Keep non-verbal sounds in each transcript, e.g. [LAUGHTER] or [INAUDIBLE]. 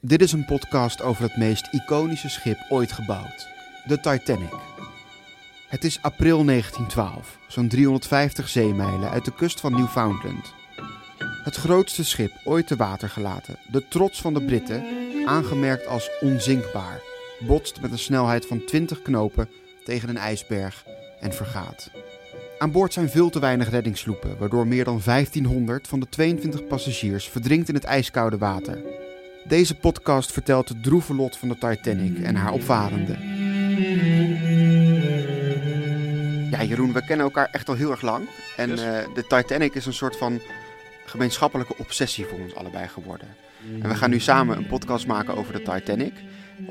Dit is een podcast over het meest iconische schip ooit gebouwd, de Titanic. Het is april 1912, zo'n 350 zeemijlen uit de kust van Newfoundland. Het grootste schip ooit te water gelaten, de trots van de Britten, aangemerkt als onzinkbaar, botst met een snelheid van 20 knopen tegen een ijsberg en vergaat. Aan boord zijn veel te weinig reddingssloepen, waardoor meer dan 1500 van de 22 passagiers verdrinkt in het ijskoude water. Deze podcast vertelt het droeve lot van de Titanic en haar opvarenden. Ja, Jeroen, we kennen elkaar echt al heel erg lang. En Yes. eh, de Titanic is een soort van gemeenschappelijke obsessie voor ons allebei geworden. En we gaan nu samen een podcast maken over de Titanic.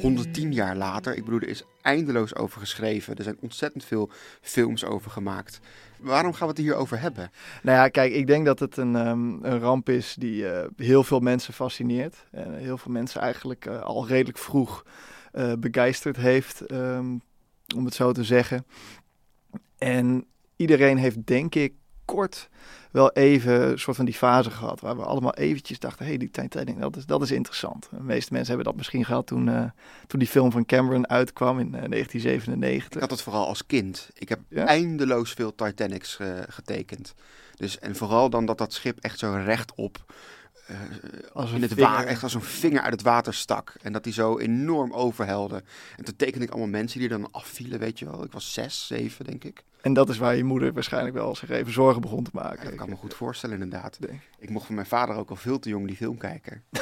110 jaar later, ik bedoel, er is eindeloos over geschreven. Er zijn ontzettend veel films over gemaakt. Waarom gaan we het hier over hebben? Nou ja, kijk, ik denk dat het een, ehm, een ramp is die eh, heel veel mensen fascineert. En heel veel mensen eigenlijk eh, al redelijk vroeg eh, begeisterd heeft, ehm, om het zo te zeggen. En iedereen heeft, denk ik, kort wel even een soort van die fase gehad. Waar we allemaal eventjes dachten, hé, hey, die Titanic, dat is, dat is interessant. De meeste mensen hebben dat misschien gehad toen, eh, toen die film van Cameron uitkwam in eh, 1997. Ik had het vooral als kind. Ik heb Ja? eindeloos veel Titanics eh, getekend. Dus, en vooral dan dat dat schip echt zo rechtop eh Als een in het vinger. water, echt als een vinger uit het water stak. En dat die zo enorm overhelde. En toen tekende ik allemaal mensen die dan afvielen, weet je wel. Ik was zes, zeven, denk ik. En dat is waar je moeder waarschijnlijk wel zich even zorgen begon te maken. Ja, dat kan ik me goed voorstellen, inderdaad. Nee. Ik mocht van mijn vader ook al veel te jong die film kijken. [LAUGHS]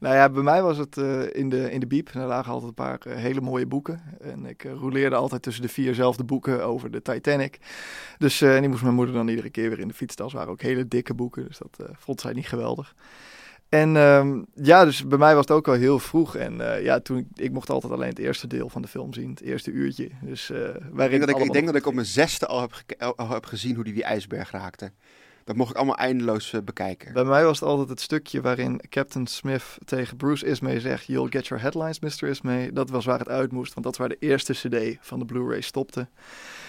Nou ja, bij mij was het eh, in, de, in de biep. Er lagen altijd een paar eh, hele mooie boeken. En ik uh, rouleerde altijd tussen de vierzelfde boeken over de Titanic. Dus en die moest mijn moeder dan iedere keer weer in de fietstas. waren ook hele dikke boeken, dus dat vond zij niet geweldig. En um, ja, dus bij mij was het ook al heel vroeg. En uh, ja, toen ik, ik mocht altijd alleen het eerste deel van de film zien, het eerste uurtje. Dus uh, waarin ik denk, dat ik, ik denk dat ik op mijn zesde al heb, al heb gezien hoe die die ijsberg raakte. Dat mocht ik allemaal eindeloos uh, bekijken. Bij mij was het altijd het stukje waarin Captain Smith tegen Bruce Ismay zegt: You'll get your headlines, Mr. Ismay. Dat was waar het uit moest, want dat was waar de eerste CD van de Blu-ray stopte.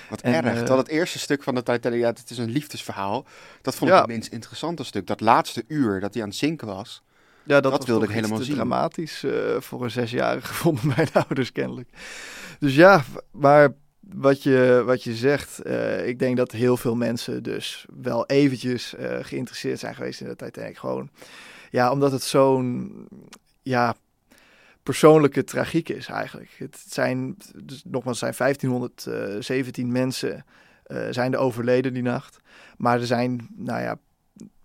Wat en, erg. Uh, dat het eerste stuk van de Titanic, ja, het is een liefdesverhaal. Dat vond ik ja. het minst interessante stuk. Dat laatste uur dat hij aan het zinken was. Ja, dat, dat wilde ik helemaal zien. dramatisch uh, voor een zesjarige [LAUGHS] vonden mijn ouders kennelijk. Dus ja, maar wat je, wat je zegt, uh, ik denk dat heel veel mensen dus wel eventjes uh, geïnteresseerd zijn geweest in de Titanic. Gewoon, ja, omdat het zo'n, ja, persoonlijke tragiek is eigenlijk. Het zijn, dus nogmaals, zijn 1517 mensen uh, zijn er overleden die nacht. Maar er zijn, nou ja,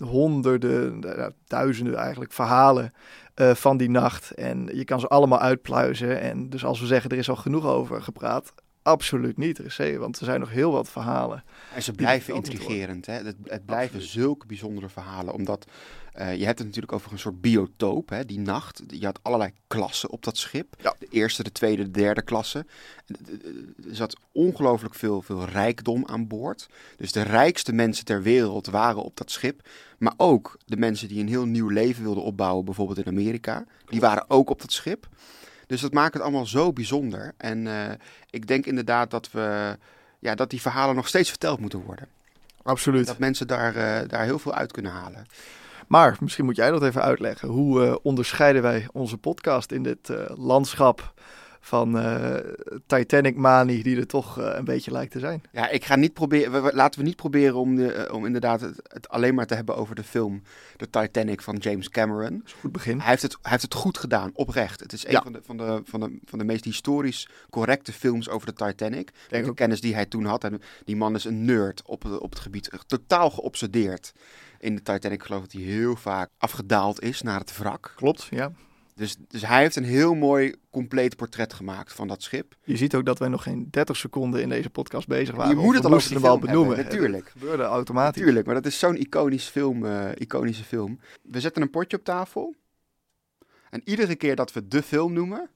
honderden, duizenden eigenlijk verhalen van die nacht. En je kan ze allemaal uitpluizen. En dus als we zeggen, er is al genoeg over gepraat. Absoluut niet, want er zijn nog heel wat verhalen. En ze blijven intrigerend. Hè? Het, het blijven Absoluut. zulke bijzondere verhalen. Omdat uh, je hebt het natuurlijk over een soort biotoop, hè? die nacht. Je had allerlei klassen op dat schip. Ja. De eerste, de tweede, de derde klasse. Er zat ongelooflijk veel, veel rijkdom aan boord. Dus de rijkste mensen ter wereld waren op dat schip. Maar ook de mensen die een heel nieuw leven wilden opbouwen, bijvoorbeeld in Amerika. Die waren ook op dat schip. Dus dat maakt het allemaal zo bijzonder. En uh, ik denk inderdaad dat, we, ja, dat die verhalen nog steeds verteld moeten worden. Absoluut. Dat mensen daar, uh, daar heel veel uit kunnen halen. Maar misschien moet jij dat even uitleggen. Hoe uh, onderscheiden wij onze podcast in dit landschap van uh, Titanic manie die er toch uh, een beetje lijkt te zijn. Ja, ik ga niet proberen. We, laten we niet proberen om, de, uh, om inderdaad het, het, alleen maar te hebben over de film The Titanic van James Cameron. Dat is een goed begin. Hij heeft het, hij heeft het goed gedaan, oprecht. Het is een Ja. van, de, van, de, van, de, van de meest historisch correcte films over de Titanic. Denk de kennis die hij toen had. En die man is een nerd op, het- op het gebied. Totaal geobsedeerd. In de Titanic ik geloof dat hij heel vaak afgedaald is naar het wrak. Klopt, ja. Dus, dus hij heeft een heel mooi compleet portret gemaakt van dat schip. Je ziet ook dat wij nog geen 30 seconden in deze podcast bezig waren. Je moet het al over film benoemen. hebben, natuurlijk. Het gebeurde automatisch. Natuurlijk, maar dat is zo'n iconisch film, eh, iconische film. We zetten een potje op tafel. En iedere keer dat we de film noemen...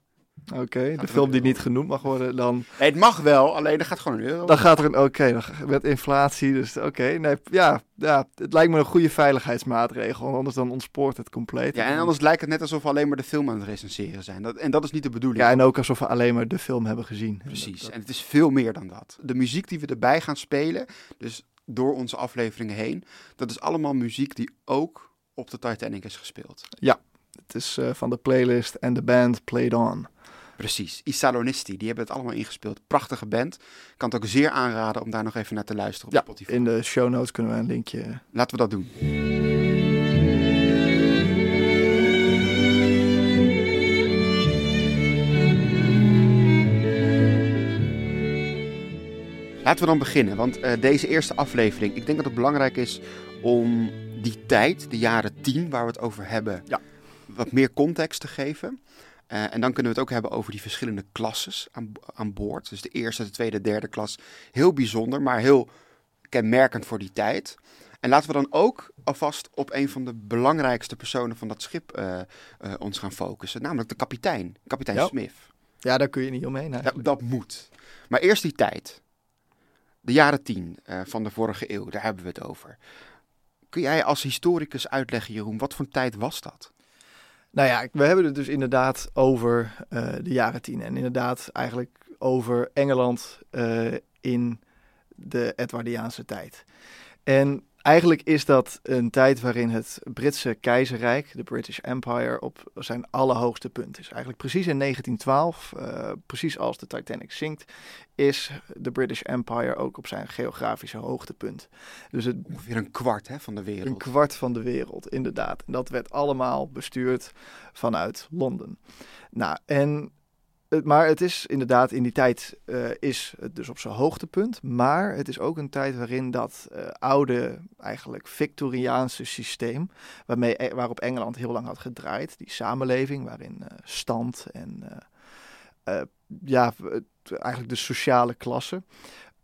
Oké, de film die niet genoemd mag worden, dan, Nee, het mag wel, alleen er gaat gewoon een euro. dan gaat er een... Oké, dan met inflatie, dus oké. nee, ja, ja, het lijkt me een goede veiligheidsmaatregel, want anders dan ontspoort het compleet. Ja, en anders lijkt het net alsof we alleen maar de film aan het recenseren zijn. Dat, en dat is niet de bedoeling. Ja, en ook alsof we alleen maar de film hebben gezien. Precies, Dat- en het is veel meer dan dat. De muziek die we erbij gaan spelen, dus door onze afleveringen heen, dat is allemaal muziek die ook op de Titanic is gespeeld. Het is uh, van de playlist en de band Played On. Precies, Isalonisti, die hebben het allemaal ingespeeld. Prachtige band. Kan het ook zeer aanraden om daar nog even naar te luisteren op ja, Spotify. in de show notes kunnen we een linkje... Laten we dat doen. Laten we dan beginnen, want uh, deze eerste aflevering, ik denk dat het belangrijk is om die tijd, de jaren 10 waar we het over hebben, ja. wat meer context te geven. Uh, en dan kunnen we het ook hebben over die verschillende klasses aan, aan boord. Dus de eerste, de tweede, derde klas. Heel bijzonder, maar heel kenmerkend voor die tijd. En laten we dan ook alvast op een van de belangrijkste personen van dat schip uh, uh, ons gaan focussen. Namelijk de kapitein, kapitein ja. Smith. Ja, daar kun je niet omheen. Ja, dat moet. Maar eerst die tijd. De jaren tien van de vorige eeuw, daar hebben we het over. Kun jij als historicus uitleggen, Jeroen, wat voor tijd was dat? Nou ja, we hebben het dus inderdaad over uh, de jaren tien. En inderdaad eigenlijk over Engeland uh, in de Edwardiaanse tijd. En eigenlijk is dat een tijd waarin het Britse keizerrijk, de British Empire, op zijn allerhoogste punt is. Eigenlijk precies in 1912, uh, precies als de Titanic zinkt, is de British Empire ook op zijn geografische hoogtepunt. Dus het, Ongeveer een kwart hè, van de wereld. Een kwart van de wereld, inderdaad. En dat werd allemaal bestuurd vanuit Londen. Nou, en maar het is inderdaad, in die tijd uh, is het dus op zijn hoogtepunt. Maar het is ook een tijd waarin dat uh, oude, eigenlijk Victoriaanse systeem, waarmee, e-, waarop Engeland heel lang had gedraaid, die samenleving waarin uh, stand en ja, eigenlijk de sociale klasse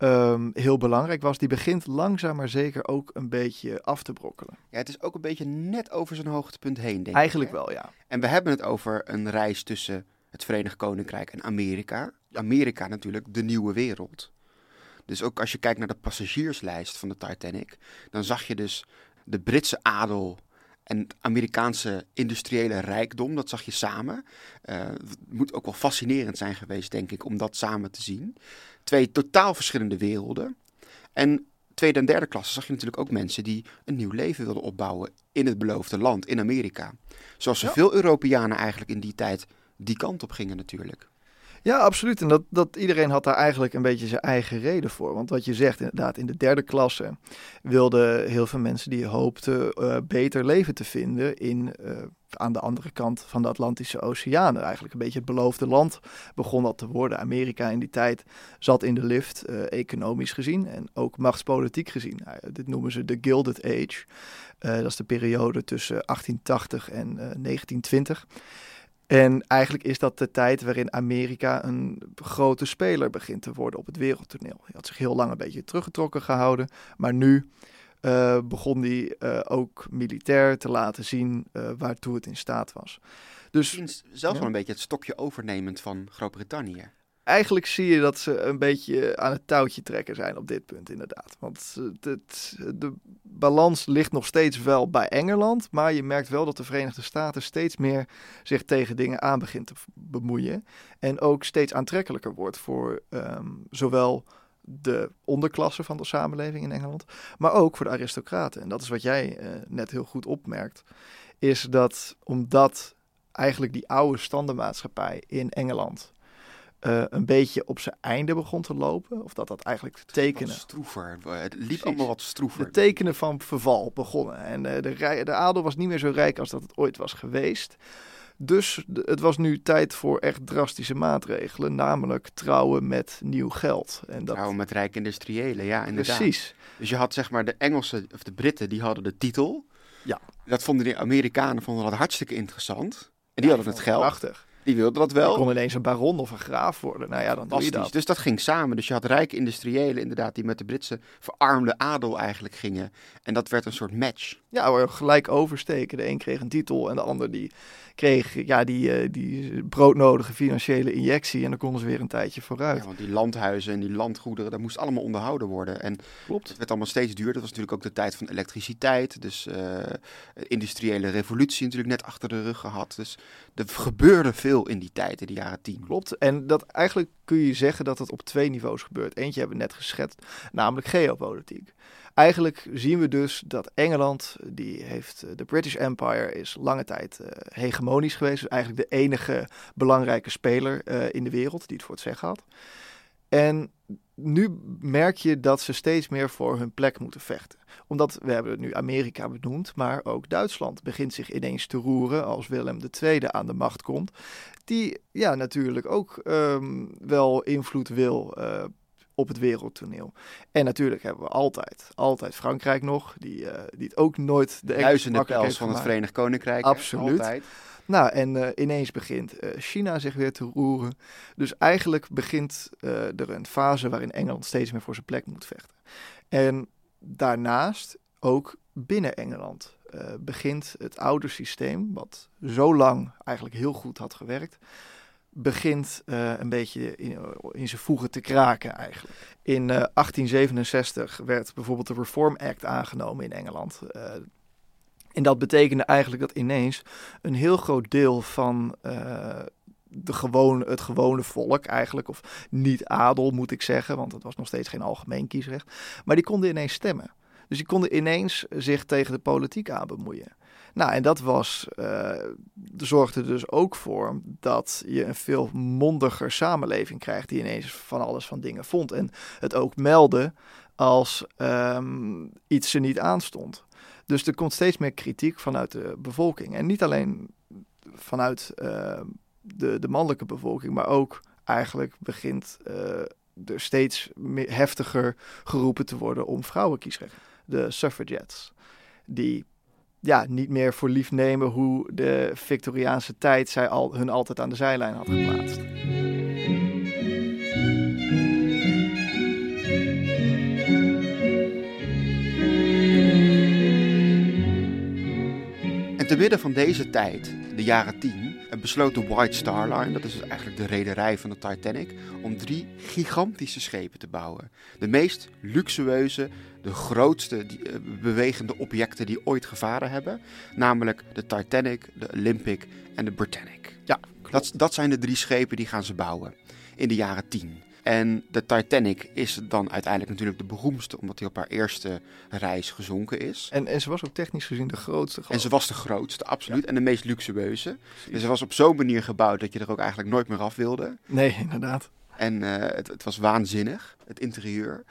um, heel belangrijk was, die begint langzaam maar zeker ook een beetje af te brokkelen. Ja, het is ook een beetje net over zijn hoogtepunt heen, denk eigenlijk ik. wel, ja. En we hebben het over een reis tussen het Verenigd Koninkrijk en Amerika. Amerika natuurlijk de nieuwe wereld. Dus ook als je kijkt naar de passagierslijst van de Titanic, dan zag je dus de Britse adel en het Amerikaanse industriële rijkdom, dat zag je samen. Uh, het moet ook wel fascinerend zijn geweest, denk ik, om dat samen te zien. Twee totaal verschillende werelden. En tweede en derde klasse zag je natuurlijk ook mensen die een nieuw leven wilden opbouwen in het beloofde land, in Amerika. Zoals zoveel ja. Europeanen eigenlijk in die tijd die kant op gingen natuurlijk. Ja, absoluut. En dat, dat iedereen had daar eigenlijk een beetje zijn eigen reden voor. Want wat je zegt, inderdaad, in de derde klasse wilden heel veel mensen die hoopten uh, beter leven te vinden in, uh, aan de andere kant van de Atlantische Oceaan. Eigenlijk een beetje het beloofde land begon dat te worden. Amerika in die tijd zat in de lift, uh, economisch gezien en ook machtspolitiek gezien. dit noemen ze de Gilded Age. dat is de periode tussen 1880 en 1920. En eigenlijk is dat de tijd waarin Amerika een grote speler begint te worden op het wereldtoneel. Hij had zich heel lang een beetje teruggetrokken gehouden, maar nu uh, begon hij uh, ook militair te laten zien uh, waartoe het in staat was. Dus zelfs ja. wel een beetje het stokje overnemend van Groot-Brittannië. Eigenlijk zie je dat ze een beetje aan het touwtje trekken zijn op dit punt, inderdaad. Want het, de balans ligt nog steeds wel bij Engeland. Maar je merkt wel dat de Verenigde Staten steeds meer zich tegen dingen aan begint te bemoeien. En ook steeds aantrekkelijker wordt voor um, zowel de onderklasse van de samenleving in Engeland, maar ook voor de aristocraten. En dat is wat jij uh, net heel goed opmerkt, is dat omdat eigenlijk die oude standenmaatschappij in Engeland uh, een beetje op zijn einde begon te lopen. Of dat dat eigenlijk tekenen... stroever. Het liep Precies. allemaal wat stroever. De tekenen van verval begonnen. En uh, de, de adel was niet meer zo rijk als dat het ooit was geweest. Dus het was nu tijd voor echt drastische maatregelen. Namelijk trouwen met nieuw geld. En dat... Trouwen met rijke industriëlen, ja inderdaad. Precies. Dus je had zeg maar de Engelsen of de Britten, die hadden de titel. Ja. Dat vonden de Amerikanen vonden dat hartstikke interessant. En die ja, hadden het geld. Prachtig. Die wilde dat wel. Je kon ineens een baron of een graaf worden. Nou ja, dan doe je dat. Dus dat ging samen. Dus je had rijke industriëlen inderdaad die met de Britse verarmde adel eigenlijk gingen. En dat werd een soort match. Ja, gelijk oversteken. De een kreeg een titel en de ander die kreeg ja, die, uh, die broodnodige financiële injectie. En dan konden ze weer een tijdje vooruit. Ja, want die landhuizen en die landgoederen, dat moest allemaal onderhouden worden. En Klopt. het werd allemaal steeds duurder. Dat was natuurlijk ook de tijd van elektriciteit. Dus uh, industriële revolutie natuurlijk net achter de rug gehad. Dus er gebeurde veel in die tijd, in de jaren tien. Klopt. En dat eigenlijk kun je zeggen dat het op twee niveaus gebeurt. Eentje hebben we net geschetst, namelijk geopolitiek. eigenlijk zien we dus dat Engeland, die heeft, de British Empire is lange tijd hegemonisch geweest. Dus eigenlijk de enige belangrijke speler in de wereld die het voor het zeggen had. En nu merk je dat ze steeds meer voor hun plek moeten vechten. Omdat we hebben nu Amerika benoemd, maar ook Duitsland begint zich ineens te roeren als Willem II aan de macht komt. Die ja, natuurlijk ook ehm, wel invloed wil uh, op het wereldtoneel. En natuurlijk hebben we altijd, altijd Frankrijk nog, die, uh, die het ook nooit de Duizenden pels van het Verenigd Koninkrijk. Absoluut. Altijd. Nou, en uh, ineens begint uh, China zich weer te roeren. Dus eigenlijk begint uh, er een fase waarin Engeland steeds meer voor zijn plek moet vechten. En daarnaast ook binnen Engeland begint het oude systeem, wat zo lang eigenlijk heel goed had gewerkt, begint een beetje in, in zijn voegen te kraken eigenlijk. In 1867 werd bijvoorbeeld de Reform Act aangenomen in Engeland. En dat betekende eigenlijk dat ineens een heel groot deel van uh, de gewone, het gewone volk eigenlijk, of niet adel moet ik zeggen, want het was nog steeds geen algemeen kiesrecht, maar die konden ineens stemmen. Dus die konden ineens zich tegen de politiek aan bemoeien. Nou, en dat was, uh, zorgde dus ook voor dat je een veel mondiger samenleving krijgt, die ineens van alles van dingen vond. En het ook meldde als um, iets er niet aanstond. Dus er komt steeds meer kritiek vanuit de bevolking. En niet alleen vanuit uh, de, de mannelijke bevolking, maar ook eigenlijk begint uh, er steeds heftiger geroepen te worden om vrouwenkiesrecht. De suffragettes, die ja, niet meer voor lief nemen hoe de Victoriaanse tijd zij al, hun altijd aan de zijlijn had geplaatst. Te midden van deze tijd, de jaren 10, besloot de White Star Line, dat is dus eigenlijk de rederij van de Titanic, om drie gigantische schepen te bouwen. De meest luxueuze, de grootste die, uh, bewegende objecten die ooit gevaren hebben, namelijk de Titanic, de Olympic en de Britannic. Ja, dat, dat zijn de drie schepen die gaan ze bouwen in de jaren 10. En de Titanic is dan uiteindelijk natuurlijk de beroemdste, omdat hij op haar eerste reis gezonken is. En, en ze was ook technisch gezien de grootste. En ze was de grootste, absoluut. En de meest luxueuze. Dus ze was op zo'n manier gebouwd dat je er ook eigenlijk nooit meer af wilde. Nee, inderdaad. En uh, het, het, was waanzinnig, het interieur.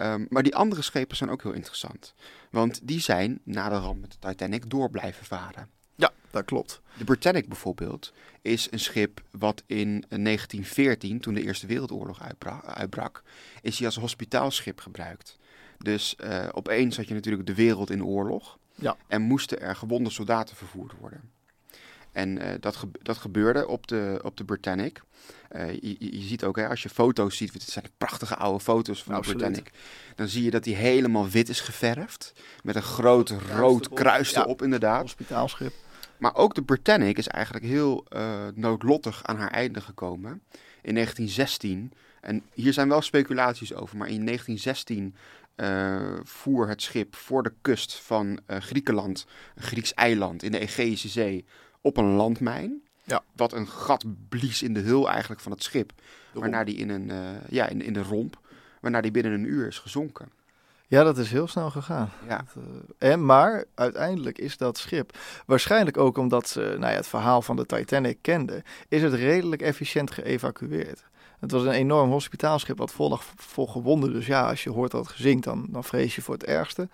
Um, maar die andere schepen zijn ook heel interessant. Want die zijn na de ramp met de Titanic door blijven varen. Dat klopt. De Britannic bijvoorbeeld is een schip wat in 1914, toen de Eerste Wereldoorlog uitbrak, is hij als hospitaalschip gebruikt. Dus uh, opeens had je natuurlijk de wereld in oorlog ja. en moesten er gewonde soldaten vervoerd worden. En uh, dat, ge dat gebeurde op de, op de Britannic. Uh, je, je, ziet ook, hè, als je foto's ziet, het zijn prachtige oude foto's van Absoluut. de Britannic. Dan zie je dat die helemaal wit is geverfd. Met een groot rood kruis erop, ja. inderdaad. Hospitaalschip. Maar ook de Britannic is eigenlijk heel uh, noodlottig aan haar einde gekomen. In 1916, en hier zijn wel speculaties over, maar in 1916 uh, voer het schip voor de kust van uh, Griekenland, een Grieks eiland in de Egeïsche Zee, op een landmijn. Ja. Wat een gat blies in de hul eigenlijk van het schip. Waarna die in, een, ja, in, in de romp, waarna die binnen een uur is gezonken. Ja, dat is heel snel gegaan. Ja. Dat, uh, en, maar uiteindelijk is dat schip, waarschijnlijk ook omdat ze nou ja, het verhaal van de Titanic kenden, is het redelijk efficiënt geëvacueerd. Het was een enorm hospitaalschip wat vol lag vol gewonden. Dus ja, als je hoort dat gezinkt, dan, dan vrees je voor het ergste.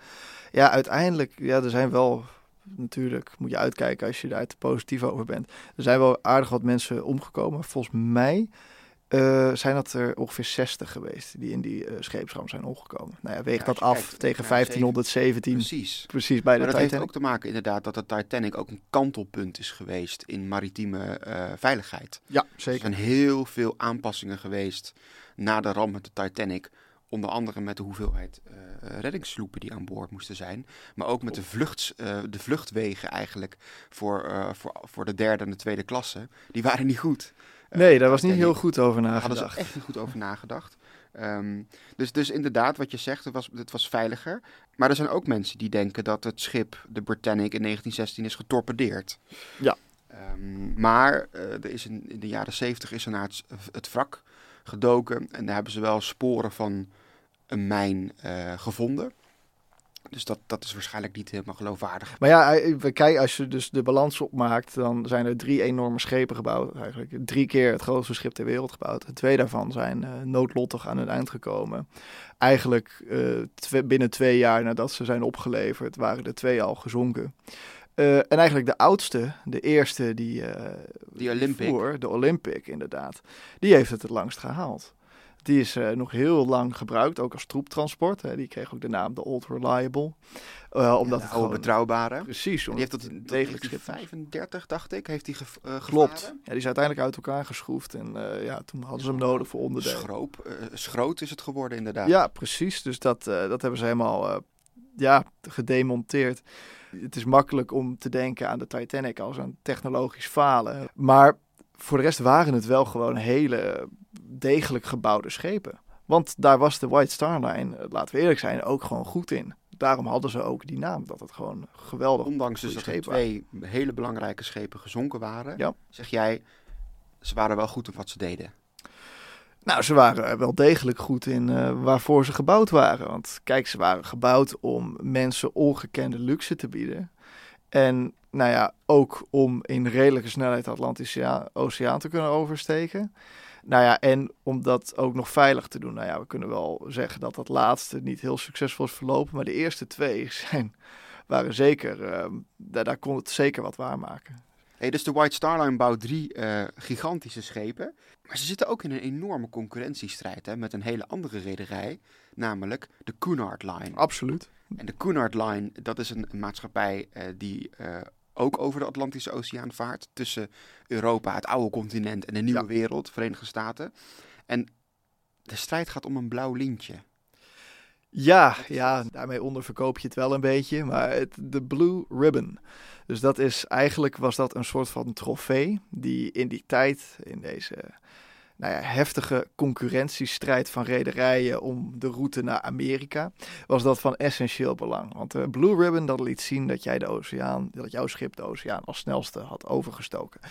Ja, uiteindelijk, ja, er zijn wel natuurlijk moet je uitkijken als je daar te positief over bent. Er zijn wel aardig wat mensen omgekomen. Volgens mij uh, zijn dat er ongeveer 60 geweest die in die uh, scheepsramp zijn omgekomen. Nou ja, weeg ja, dat af kijkt, tegen 1517. Precies. Precies bij maar de dat Titanic. heeft ook te maken inderdaad dat de Titanic ook een kantelpunt is geweest in maritieme uh, veiligheid. Ja, zeker. Er zijn heel veel aanpassingen geweest na de ramp met de Titanic. Onder andere met de hoeveelheid reddingssloepen die aan boord moesten zijn. Maar ook met de, vluchts, de vluchtwegen eigenlijk voor, voor, voor de derde en de tweede klasse. Die waren niet goed. Nee, daar was niet heel goed over nagedacht. Daar hadden ze echt niet goed over nagedacht. Um, dus, dus inderdaad, wat je zegt, het was, het was veiliger. Maar er zijn ook mensen die denken dat het schip, de Britannic, in 1916 is getorpedeerd. Ja. Um, maar uh, er is in, in, de jaren 70 is er naar het, het, wrak gedoken. En daar hebben ze wel sporen van een mijn uh, gevonden. Dus dat, dat is waarschijnlijk niet helemaal geloofwaardig. Maar ja, we kijken, als je dus de balans opmaakt, dan zijn er drie enorme schepen gebouwd. Eigenlijk drie keer het grootste schip ter wereld gebouwd. En twee daarvan zijn uh, noodlottig aan hun eind gekomen. Eigenlijk uh, binnen twee jaar nadat ze zijn opgeleverd, waren de twee al gezonken. Uh, en eigenlijk de oudste, de eerste die, die Olympic. De Olympic inderdaad, die heeft het het langst gehaald. Die is uh, nog heel lang gebruikt, ook als troeptransport. Hè. Die kreeg ook de naam de Old Reliable. Uh, omdat ja, het gewoon betrouwbare. Precies. Die heeft tot, tot 1935, dacht ik, heeft hij ge uh, Klopt. Ja, die is uiteindelijk uit elkaar geschroefd. En ja, toen hadden ze hem nodig voor onderdelen. Schroop, schroot is het geworden inderdaad. Ja, precies. Dus dat, dat hebben ze helemaal ja, gedemonteerd. Het is makkelijk om te denken aan de Titanic als een technologisch falen. Maar voor de rest waren het wel gewoon hele degelijk gebouwde schepen. Want daar was de White Star Line, eh, laten we eerlijk zijn, ook gewoon goed in. Daarom hadden ze ook die naam, dat het gewoon geweldig Ondanks dus dat er twee hele belangrijke schepen gezonken waren, ja. zeg jij, ze waren wel goed in wat ze deden. Nou, ze waren wel degelijk goed in uh, waarvoor ze gebouwd waren. Want kijk, ze waren gebouwd om mensen ongekende luxe te bieden. En nou ja, ook om in redelijke snelheid de Atlantische Oceaan te kunnen oversteken. Nou ja, en om dat ook nog veilig te doen. Nou ja, we kunnen wel zeggen dat dat laatste niet heel succesvol is verlopen. Maar de eerste twee [LAUGHS] zijn, waren zeker, uh, daar, daar kon het zeker wat waarmaken. Hey, dus de White Star Line bouwt drie uh, gigantische schepen. Maar ze zitten ook in een enorme concurrentiestrijd hè, met een hele andere rederij. Namelijk de Cunard Line. Absoluut. En de Cunard Line, dat is een, maatschappij uh, die uh, ook over de Atlantische Oceaan vaart. Tussen Europa, het oude continent en de nieuwe ja. wereld, Verenigde Staten. En de strijd gaat om een blauw lintje. Ja, ja, daarmee onderverkoop je het wel een beetje. Maar het, de Blue Ribbon. Dus dat is eigenlijk was dat een soort van trofee die in die tijd, in deze nou ja, heftige concurrentiestrijd van rederijen om de route naar Amerika, was dat van essentieel belang. Want de Blue Ribbon dat liet zien dat jij de oceaan, dat jouw schip de oceaan als snelste had overgestoken.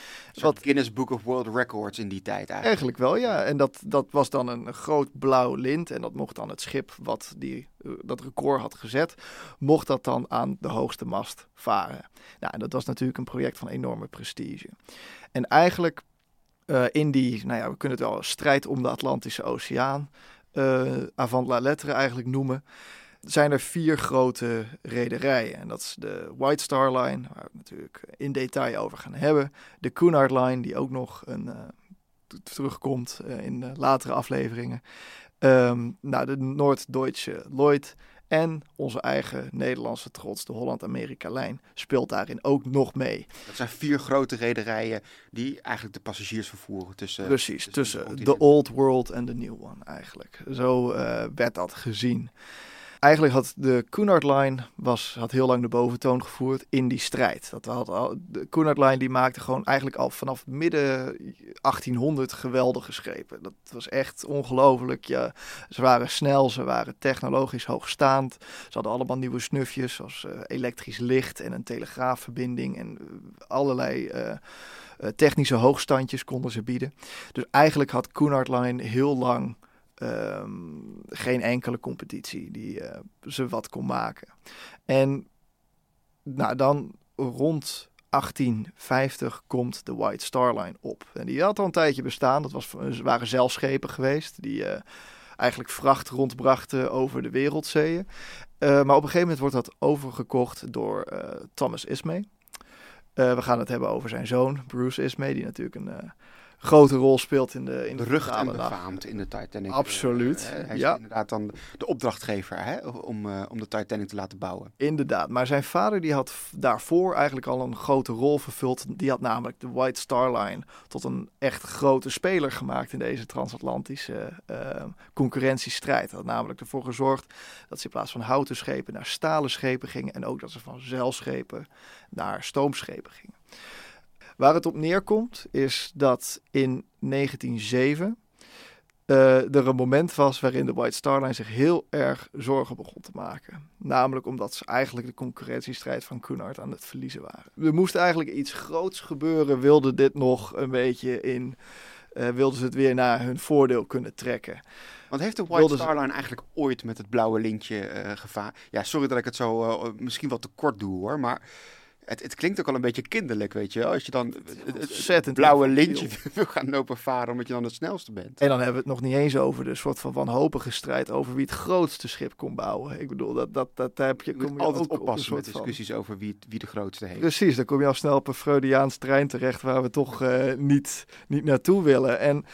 Wat Guinness Book of World Records in die tijd eigenlijk. Eigenlijk wel, ja. En dat, dat was dan een groot blauw lint en dat mocht dan het schip wat die, eh, dat record had gezet, mocht dat dan aan de hoogste mast varen. Nou, en dat was natuurlijk een project van enorme prestige. En eigenlijk uh, in die, nou ja, we kunnen het wel strijd om de Atlantische Oceaan, uh, avant la lettre eigenlijk noemen, zijn er vier grote rederijen. En dat is de White Star Line, waar we het natuurlijk in detail over gaan hebben. De Cunard Line, die ook nog een, uh, terugkomt in latere afleveringen. Um, nou, de Noord-Duitse Lloyd en onze eigen Nederlandse trots, de Holland-Amerika-lijn, speelt daarin ook nog mee. Dat zijn vier grote rederijen die eigenlijk de passagiers vervoeren tussen... Precies, tussen de Old World en de New One eigenlijk. Zo uh, werd dat gezien eigenlijk had de Cunard Line was, had heel lang de boventoon gevoerd in die strijd. Dat had al, de Cunard Line die maakte gewoon eigenlijk al vanaf midden 1800 geweldige schepen. Dat was echt ongelooflijk. Ja, ze waren snel, ze waren technologisch hoogstaand. Ze hadden allemaal nieuwe snufjes zoals uh, elektrisch licht en een telegraafverbinding en uh, allerlei... Uh, technische hoogstandjes konden ze bieden. Dus eigenlijk had Cunard Line heel lang um, geen enkele competitie die uh, ze wat kon maken. En nou, dan rond 1850 komt de White Star Line op. En die had al een tijdje bestaan. Dat was, waren zeilschepen geweest die uh, eigenlijk vracht rondbrachten over de wereldzeeën. Uh, maar op een gegeven moment wordt dat overgekocht door Thomas Ismay. we gaan het hebben over zijn zoon, Bruce Ismay, die natuurlijk een grote rol speelt in de in de rug en befaamd in de Titanic. Absoluut. Uh, hij is inderdaad dan de opdrachtgever hè, om, uh, om de Titanic te laten bouwen. Inderdaad, maar zijn vader die had daarvoor eigenlijk al een grote rol vervuld. Die had namelijk de White Star Line tot een echt grote speler gemaakt in deze transatlantische uh, concurrentiestrijd. Hij had namelijk ervoor gezorgd dat ze in plaats van houten schepen naar stalen schepen gingen en ook dat ze van zeilschepen naar stoomschepen gingen. Waar het op neerkomt is dat in 1907 uh, er een moment was waarin de White Star Line zich heel erg zorgen begon te maken. Namelijk omdat ze eigenlijk de concurrentiestrijd van Cunard aan het verliezen waren. Er moest eigenlijk iets groots gebeuren, wilde dit nog een beetje in uh, wilden ze het weer naar hun voordeel kunnen trekken. Want heeft de White Star Line eigenlijk ooit met het blauwe lintje uh, gevaar? Ja, sorry dat ik het zo misschien wat te kort doe hoor, maar het, het, klinkt ook al een beetje kinderlijk, weet je Als je dan het, het blauwe lintje [LAUGHS] wil gaan lopen varen omdat je dan het snelste bent. En dan hebben we het nog niet eens over de soort van wanhopige strijd over wie het grootste schip kon bouwen. Ik bedoel, dat, dat, dat heb je, je moet altijd oppassen op met discussies over wie, wie de grootste heeft. Precies, dan kom je al snel op een Freudiaans trein terecht waar we toch uh, niet, niet naartoe willen. En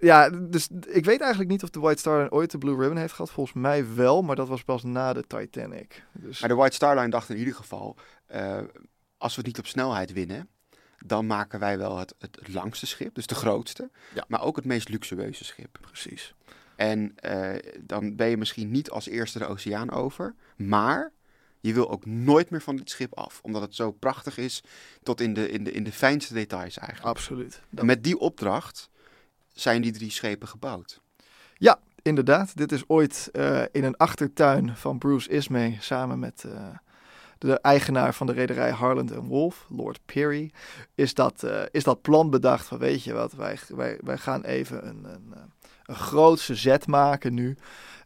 ja, dus ik weet eigenlijk niet of de White Star Line ooit de Blue Ribbon heeft gehad. Volgens mij wel, maar dat was pas na de Titanic. Dus... Maar de White Star Line dacht in ieder geval, uh, als we niet op snelheid winnen, dan maken wij wel het, het, langste schip, dus de grootste, ja. maar ook het meest luxueuze schip. Precies. En uh, dan ben je misschien niet als eerste de oceaan over, maar je wil ook nooit meer van dit schip af, omdat het zo prachtig is tot in de, in de, in de fijnste details eigenlijk. Absoluut. Met die opdracht zijn die drie schepen gebouwd. Ja, inderdaad. Dit is ooit uh, in een achtertuin van Bruce Ismay samen met uh, de eigenaar van de rederij Harland Wolf, Lord Peary, is dat, uh, is dat plan bedacht van weet je wat, wij, wij, wij gaan even een, een, een grootse zet maken nu.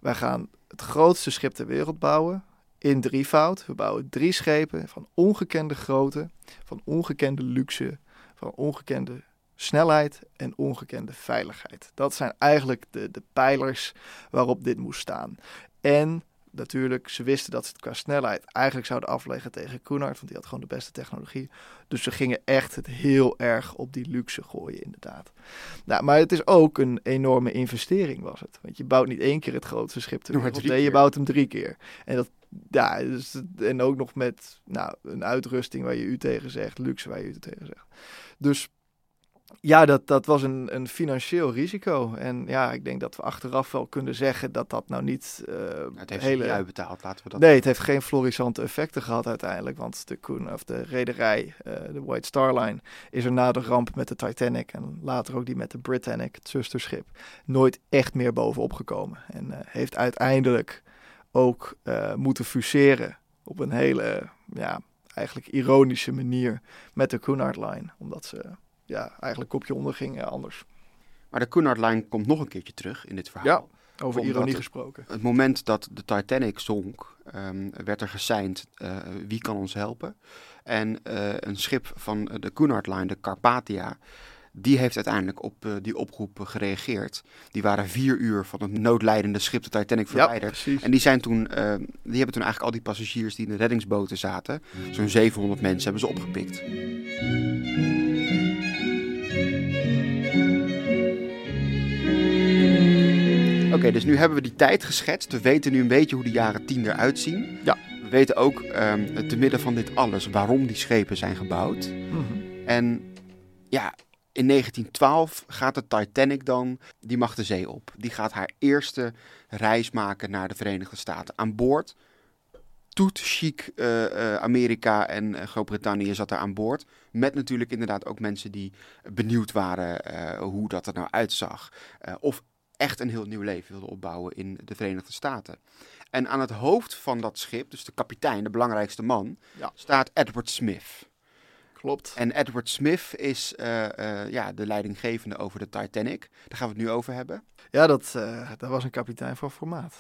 Wij gaan het grootste schip ter wereld bouwen in drievoud. We bouwen drie schepen van ongekende grootte, van ongekende luxe, van ongekende snelheid en ongekende veiligheid. Dat zijn eigenlijk de, de pijlers waarop dit moest staan. En natuurlijk, ze wisten dat ze het qua snelheid eigenlijk zouden afleggen tegen Koenard, want die had gewoon de beste technologie. Dus ze gingen echt het heel erg op die luxe gooien, inderdaad. Nou, maar het is ook een enorme investering, was het. Want je bouwt niet één keer het grootste schip ter wereld, nee, je bouwt hem drie keer. En dat ja, dus, en ook nog met nou, een uitrusting waar je u tegen zegt, luxe waar je u tegen zegt. Dus ja, dat, dat was een, een financieel risico. En ja, ik denk dat we achteraf wel kunnen zeggen dat dat nou niet. Uh, het heeft hele... uitbetaald, laten we dat. Nee, het heeft geen florissante effecten gehad uiteindelijk. Want de, Koen, of de rederij, uh, de White Star Line, is er na de ramp met de Titanic en later ook die met de Britannic, het zusterschip, nooit echt meer bovenop gekomen. En uh, heeft uiteindelijk ook moeten fuseren op een hele, ja, eigenlijk ironische manier met de Cunard Line. Omdat ze ja, eigenlijk kopje onder ging anders. Maar de Cunard Line komt nog een keertje terug in dit verhaal. Ja, over ironie gesproken. Het moment dat de Titanic zonk, um, werd er gesigned uh, wie kan ons helpen. En uh, een schip van de Cunard Line, de Carpathia, die heeft uiteindelijk op uh, die oproep gereageerd. Die waren vier uur van het noodlijdende schip de Titanic verwijderd. Ja, en die, zijn toen, die hebben toen eigenlijk al die passagiers die in de reddingsboten zaten, zo'n 700 mensen, hebben ze opgepikt. Dus nu hebben we die tijd geschetst. We weten nu een beetje hoe de jaren 10 eruit zien. Ja. We weten ook um, te midden van dit alles waarom die schepen zijn gebouwd. Mhm. En ja, in 1912 gaat de Titanic dan, die mag de zee op. Die gaat haar eerste reis maken naar de Verenigde Staten. Aan boord, toet chic uh, uh, Amerika en uh, Groot-Brittannië zat daar aan boord. Met natuurlijk inderdaad ook mensen die benieuwd waren hoe dat er nou uitzag. of echt een heel nieuw leven wilde opbouwen in de Verenigde Staten. En aan het hoofd van dat schip, dus de kapitein, de belangrijkste man, ja. staat Edward Smith. Klopt. En Edward Smith is uh, uh, ja, de leidinggevende over de Titanic. Daar gaan we het nu over hebben. Ja, dat, uh, dat was een kapitein van formaat.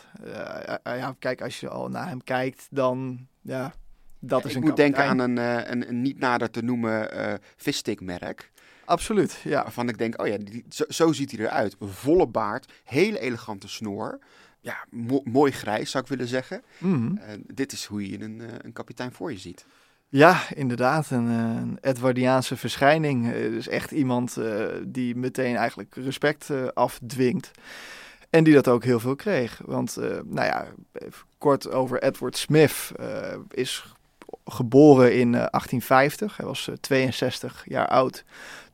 ja, kijk, als je al naar hem kijkt, dan ja, dat ja, is ik een moet denken aan een, een, een, niet nader te noemen visstickmerk. Absoluut, ja. Waarvan ik denk, oh ja, die, zo, zo, ziet hij eruit. Volle baard, hele elegante snor. Ja, mo mooi grijs zou ik willen zeggen. Mm -hmm. uh, dit is hoe je een, uh, een kapitein voor je ziet. Ja, inderdaad. Een, een Edwardiaanse verschijning. dus echt iemand uh, die meteen eigenlijk respect afdwingt. En die dat ook heel veel kreeg. Want, nou ja, kort over Edward Smith is geboren in 1850. Hij was 62 jaar oud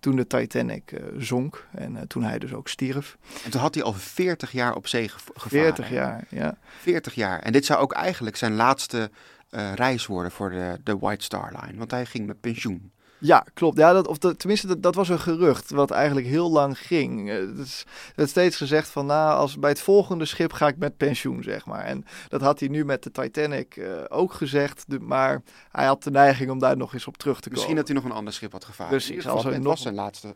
toen de Titanic uh, zonk en uh, toen hij dus ook stierf. En toen had hij al 40 jaar op zee gevaren. 40 jaar, ja. 40 jaar. En dit zou ook eigenlijk zijn laatste uh, reis worden voor de, de White Star Line, want hij ging met pensioen. Ja, klopt. Ja, dat, of dat, tenminste, dat, dat was een gerucht wat eigenlijk heel lang ging. Het is, werd steeds gezegd van, nou, als bij het volgende schip ga ik met pensioen, zeg maar. En dat had hij nu met de Titanic uh, ook gezegd, de, maar hij had de neiging om daar nog eens op terug te komen. Misschien dat hij nog een ander schip had gevaren. Precies. Als het, nog... was zijn laatste, uh,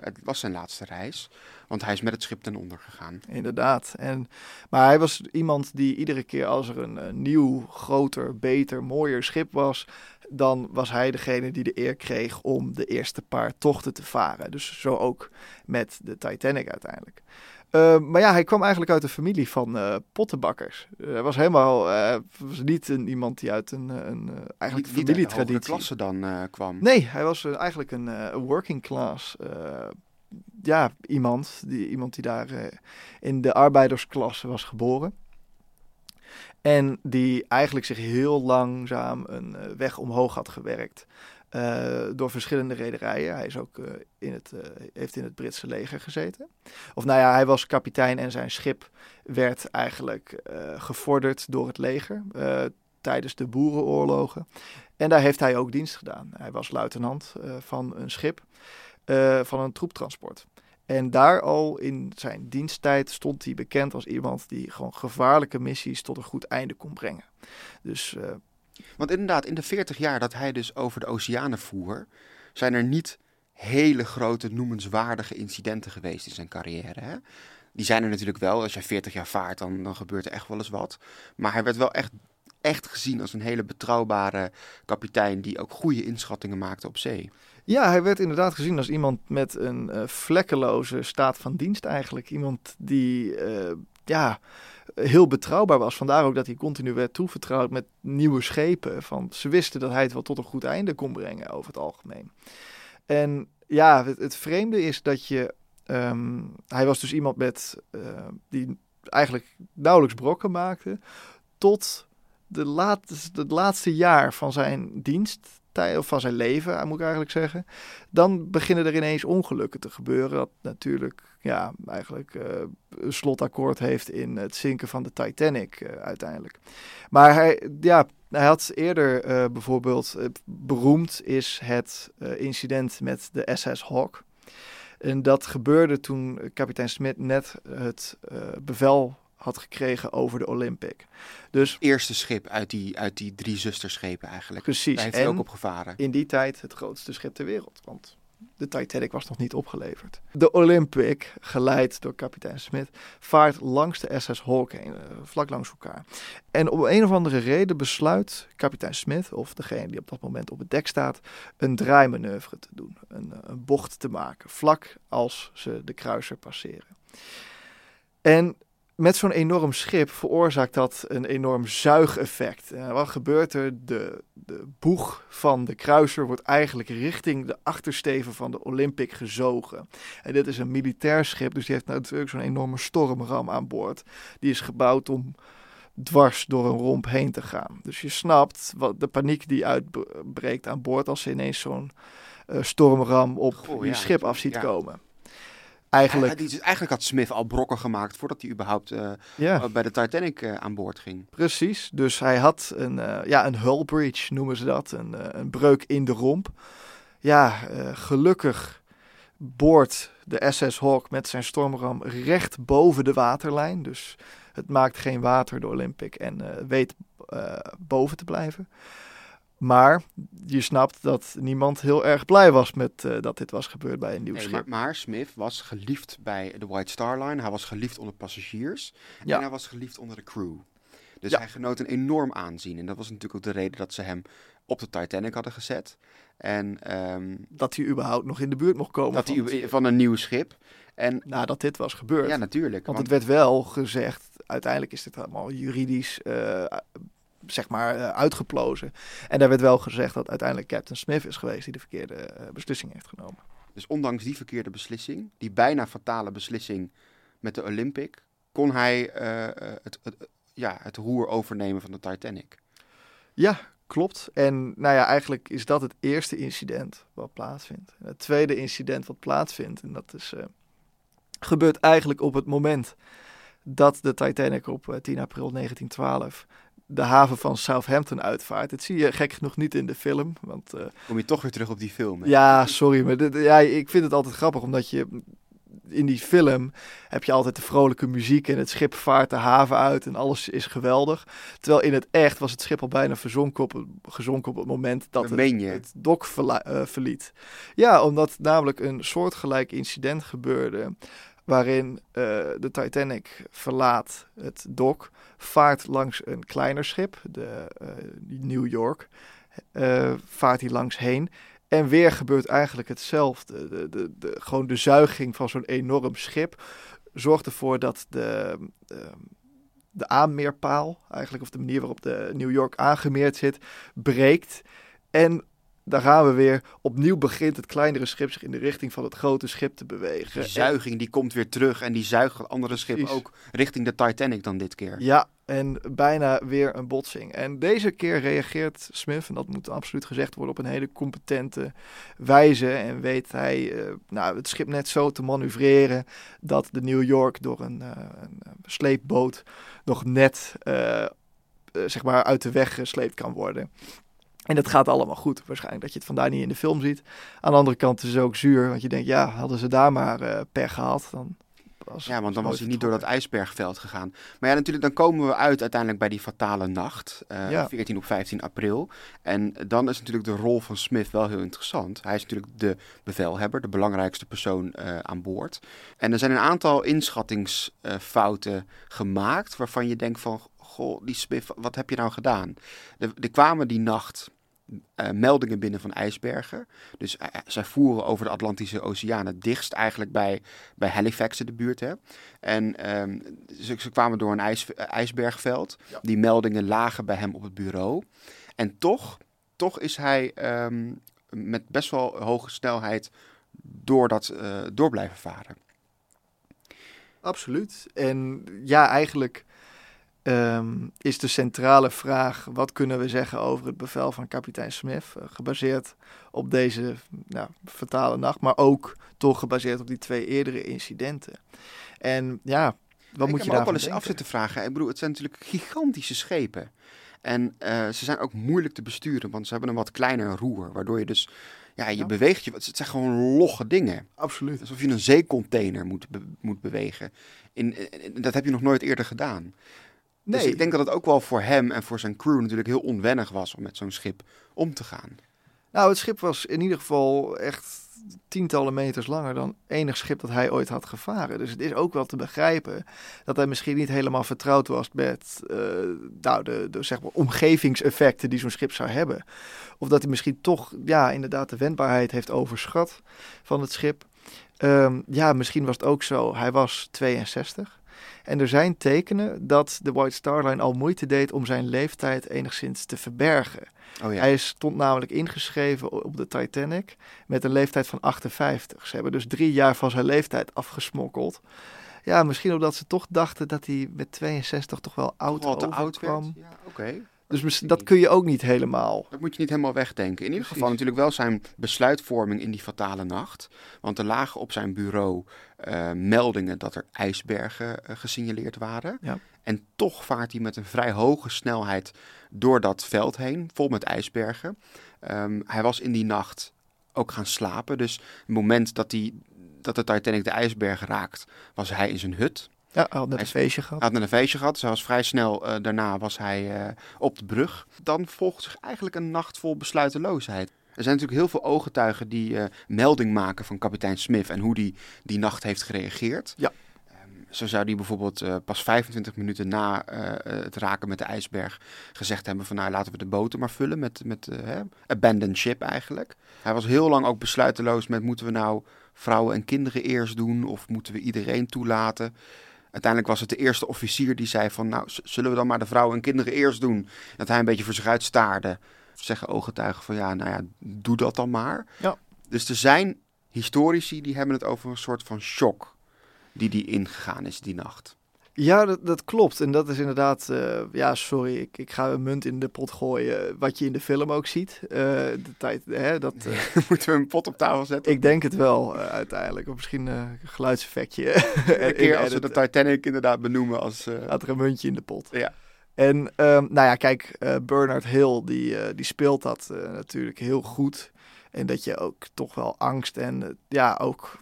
het was zijn laatste reis. Want hij is met het schip ten onder gegaan. Inderdaad. En, maar hij was iemand die iedere keer als er een, een nieuw, groter, beter, mooier schip was, dan was hij degene die de eer kreeg om de eerste paar tochten te varen. Dus zo ook met de Titanic uiteindelijk. Uh, maar ja, hij kwam eigenlijk uit een familie van uh, pottenbakkers. Uh, hij was helemaal, was niet een, iemand die uit een, een eigenlijk niet, familietraditie. Niet klasse dan kwam. Nee, hij was eigenlijk een working class ja, iemand, die, iemand die daar in de arbeidersklasse was geboren. En die eigenlijk zich heel langzaam een uh, weg omhoog had gewerkt. Uh, door verschillende rederijen. Hij is ook, in het, heeft in het Britse leger gezeten. Of nou ja, hij was kapitein en zijn schip werd eigenlijk gevorderd door het leger tijdens de boerenoorlogen. En daar heeft hij ook dienst gedaan. Hij was luitenant van een schip. Eh, van een troeptransport. En daar al in zijn diensttijd stond hij bekend als iemand die gewoon gevaarlijke missies tot een goed einde kon brengen. Dus, uh... Want inderdaad, in de 40 jaar dat hij dus over de oceanen voer, zijn er niet hele grote noemenswaardige incidenten geweest in zijn carrière. Hè? Die zijn er natuurlijk wel. Als je 40 jaar vaart, dan, dan gebeurt er echt wel eens wat. Maar hij werd wel echt, echt gezien als een hele betrouwbare kapitein die ook goede inschattingen maakte op zee. Ja, hij werd inderdaad gezien als iemand met een uh, vlekkeloze staat van dienst eigenlijk. Iemand die uh, ja, heel betrouwbaar was. Vandaar ook dat hij continu werd toevertrouwd met nieuwe schepen. Van, ze wisten dat hij het wel tot een goed einde kon brengen over het algemeen. En ja, het, vreemde is dat je... Um, hij was dus iemand met, uh, die eigenlijk nauwelijks brokken maakte. Tot de laatste, het laatste jaar van zijn dienst of van zijn leven, moet ik eigenlijk zeggen. Dan beginnen er ineens ongelukken te gebeuren. Dat natuurlijk ja, eigenlijk uh, een slotakkoord heeft in het zinken van de Titanic uh, uiteindelijk. Maar hij, ja, hij had eerder uh, bijvoorbeeld, beroemd is het incident met de SS Hawk. En dat gebeurde toen kapitein Smith net het bevel had gekregen over de Olympic. Dus eerste schip uit die, uit die drie zusterschepen eigenlijk. Precies. Daar heeft hij ook op gevaren. In die tijd het grootste schip ter wereld, want de Titanic was nog niet opgeleverd. De Olympic, geleid door kapitein Smith, vaart langs de SS Hawk heen, eh, vlak langs elkaar. En op een of andere reden besluit kapitein Smith, of degene die op dat moment op het dek staat, een draaimanoeuvre te doen. Een, een bocht te maken, vlak als ze de kruiser passeren. En met zo'n enorm schip veroorzaakt dat een enorm zuigeffect. Uh, wat gebeurt er? De, de boeg van de kruiser wordt eigenlijk richting de achtersteven van de Olympic gezogen. En dit is een militair schip, dus die heeft natuurlijk zo'n enorme stormram aan boord. Die is gebouwd om dwars door een romp heen te gaan. Dus je snapt wat de paniek die uitbreekt aan boord als ze ineens zo'n uh, stormram op je schip af ziet komen. Eigenlijk... Ja, eigenlijk had Smith al brokken gemaakt voordat hij überhaupt uh, bij de Titanic uh, aan boord ging. Precies, dus hij had een, uh, ja, een hull breach noemen ze dat, een, een breuk in de romp. Ja, gelukkig boort de SS Hawk met zijn stormram recht boven de waterlijn. Dus het maakt geen water de Olympic en weet boven te blijven. Maar je snapt dat niemand heel erg blij was met uh, dat dit was gebeurd bij een nieuw nee, schip. Maar, maar, Smith was geliefd bij de White Star Line. Hij was geliefd onder passagiers. Ja. En hij was geliefd onder de crew. Dus ja. hij genoot een enorm aanzien. En dat was natuurlijk ook de reden dat ze hem op de Titanic hadden gezet. En, um, dat hij überhaupt nog in de buurt mocht komen. Dat van, hij, van een nieuw schip. En, nadat dit was gebeurd. Ja, natuurlijk. Want, want, het werd wel gezegd, uiteindelijk is dit allemaal juridisch uh, zeg maar uh, uitgeplozen. En daar werd wel gezegd dat uiteindelijk Captain Smith is geweest die de verkeerde uh, beslissing heeft genomen. Dus ondanks die verkeerde beslissing, die bijna fatale beslissing met de Olympic, kon hij uh, het, het, ja, het roer overnemen van de Titanic. Ja, klopt. En nou ja, eigenlijk is dat het eerste incident wat plaatsvindt. En het tweede incident wat plaatsvindt, en dat is, gebeurt eigenlijk op het moment dat de Titanic op 10 april 1912 de haven van Southampton uitvaart. Dat zie je gek genoeg niet in de film. Want, uh, Kom je toch weer terug op die film? Hè? Ja, sorry, maar dit, ja, ik vind het altijd grappig, omdat je in die film heb je altijd de vrolijke muziek en het schip vaart de haven uit en alles is geweldig. Terwijl in het echt was het schip al bijna verzonken op, gezonken op het moment dat het, het, dok uh, verliet. Ja, omdat namelijk een soortgelijk incident gebeurde waarin uh, de Titanic verlaat het dok, vaart langs een kleiner schip, de uh, New York, vaart hij langs heen en weer gebeurt eigenlijk hetzelfde. De, de, de, gewoon de zuiging van zo'n enorm schip zorgt ervoor dat de, de, ehm, de aanmeerpaal, eigenlijk, of de manier waarop de New York aangemeerd zit, breekt. En daar gaan we weer. Opnieuw begint het kleinere schip zich in de richting van het grote schip te bewegen. Die zuiging die komt weer terug en die zuigt het andere schip ook richting de Titanic dan dit keer. Ja, en bijna weer een botsing. En deze keer reageert Smith, en dat moet absoluut gezegd worden, op een hele competente wijze. En weet hij uh, nou, het schip net zo te manoeuvreren dat de New York door een, uh, een sleepboot nog net uh, zeg maar uit de weg gesleept kan worden. En dat gaat allemaal goed. Waarschijnlijk dat je het vandaar niet in de film ziet. Aan de andere kant is het ook zuur. Want je denkt, ja, hadden ze daar maar uh, pech gehad. Dan was ja, want dan was hij niet door dat ijsbergveld gegaan. Maar ja, natuurlijk, dan komen we uit uiteindelijk bij die fatale nacht. Uh, ja. 14 op 15 april. En dan is natuurlijk de rol van Smith wel heel interessant. Hij is natuurlijk de bevelhebber, de belangrijkste persoon uh, aan boord. En er zijn een aantal inschattingsfouten gemaakt waarvan je denkt van goh, die Smith, wat heb je nou gedaan? Er, kwamen die nacht uh, meldingen binnen van ijsbergen. Dus uh, zij voeren over de Atlantische Oceaan het dichtst eigenlijk bij, bij Halifax in de buurt. Hè? En um, ze, ze, kwamen door een ijs, ijsbergveld. Die meldingen lagen bij hem op het bureau. En toch, toch is hij um, met best wel hoge snelheid door dat door blijven varen. Absoluut. En ja, eigenlijk um, is de centrale vraag: wat kunnen we zeggen over het bevel van kapitein Smith? Uh, gebaseerd op deze nou, fatale nacht, maar ook toch gebaseerd op die twee eerdere incidenten. En ja, wat moet je daar ook wel eens af zitten vragen. Ik bedoel, het zijn natuurlijk gigantische schepen. En uh, ze zijn ook moeilijk te besturen, want ze hebben een wat kleiner roer, waardoor je dus ja, je beweegt je. Het zijn gewoon logge dingen. Absoluut. Alsof je een zeecontainer moet, be moet bewegen. In, in, dat heb je nog nooit eerder gedaan. Dus nee. Dus ik denk dat het ook wel voor hem en voor zijn crew natuurlijk heel onwennig was om met zo'n schip om te gaan. Nou, het schip was in ieder geval echt tientallen meters langer dan enig schip dat hij ooit had gevaren. Dus het is ook wel te begrijpen dat hij misschien niet helemaal vertrouwd was met uh, nou, de, de zeg maar, omgevingseffecten die zo'n schip zou hebben. Of dat hij misschien toch ja, inderdaad de wendbaarheid heeft overschat van het schip. Um, ja, misschien was het ook zo. Hij was 62. En er zijn tekenen dat de White Star Line al moeite deed om zijn leeftijd enigszins te verbergen. Oh ja. Hij stond namelijk ingeschreven op de Titanic met een leeftijd van 58. Ze hebben dus drie jaar van zijn leeftijd afgesmokkeld. Ja, misschien omdat ze toch dachten dat hij met 62 toch wel oud, was. oud kwam. Ja, oké. Dus dat kun je ook niet helemaal. Dat moet je niet helemaal wegdenken. In ieder geval natuurlijk wel zijn besluitvorming in die fatale nacht. Want er lagen op zijn bureau uh, meldingen dat er ijsbergen uh, gesignaleerd waren. Ja. En toch vaart hij met een vrij hoge snelheid door dat veld heen, vol met ijsbergen. Um, hij was in die nacht ook gaan slapen. Dus het moment dat, hij, dat de Titanic de ijsberg raakt, was hij in zijn hut. Ja, hij had net een feestje gehad. Hij had net een feestje gehad. Dus was vrij snel uh, daarna was hij uh, op de brug. Dan volgt zich eigenlijk een nacht vol besluiteloosheid. Er zijn natuurlijk heel veel ooggetuigen die uh, melding maken van kapitein Smith en hoe die die nacht heeft gereageerd. Ja. Um, zo zou die bijvoorbeeld uh, pas 25 minuten na uh, het raken met de ijsberg gezegd hebben van nou laten we de boten maar vullen met, met abandoned ship eigenlijk. Hij was heel lang ook besluiteloos met moeten we nou vrouwen en kinderen eerst doen of moeten we iedereen toelaten. Uiteindelijk was het de eerste officier die zei van nou zullen we dan maar de vrouwen en kinderen eerst doen. Dat hij een beetje voor zich uit staarde zeggen ooggetuigen van ja, nou ja, doe dat dan maar. Ja. Dus er zijn historici die hebben het over een soort van shock die die ingegaan is die nacht. Ja, dat, dat klopt. En dat is inderdaad, uh, ja, sorry, ik, ik ga een munt in de pot gooien. Wat je in de film ook ziet. Uh, de tijd, hè, dat, uh, [LAUGHS] Moeten we een pot op tafel zetten? Ik denk het wel, uiteindelijk. Of misschien een geluidseffectje. [LAUGHS] een keer als we de Titanic inderdaad benoemen als... Had er een muntje in de pot. Ja. En um, nou ja, kijk, Bernard Hill, die, die speelt dat natuurlijk heel goed. En dat je ook toch wel angst en ja, ook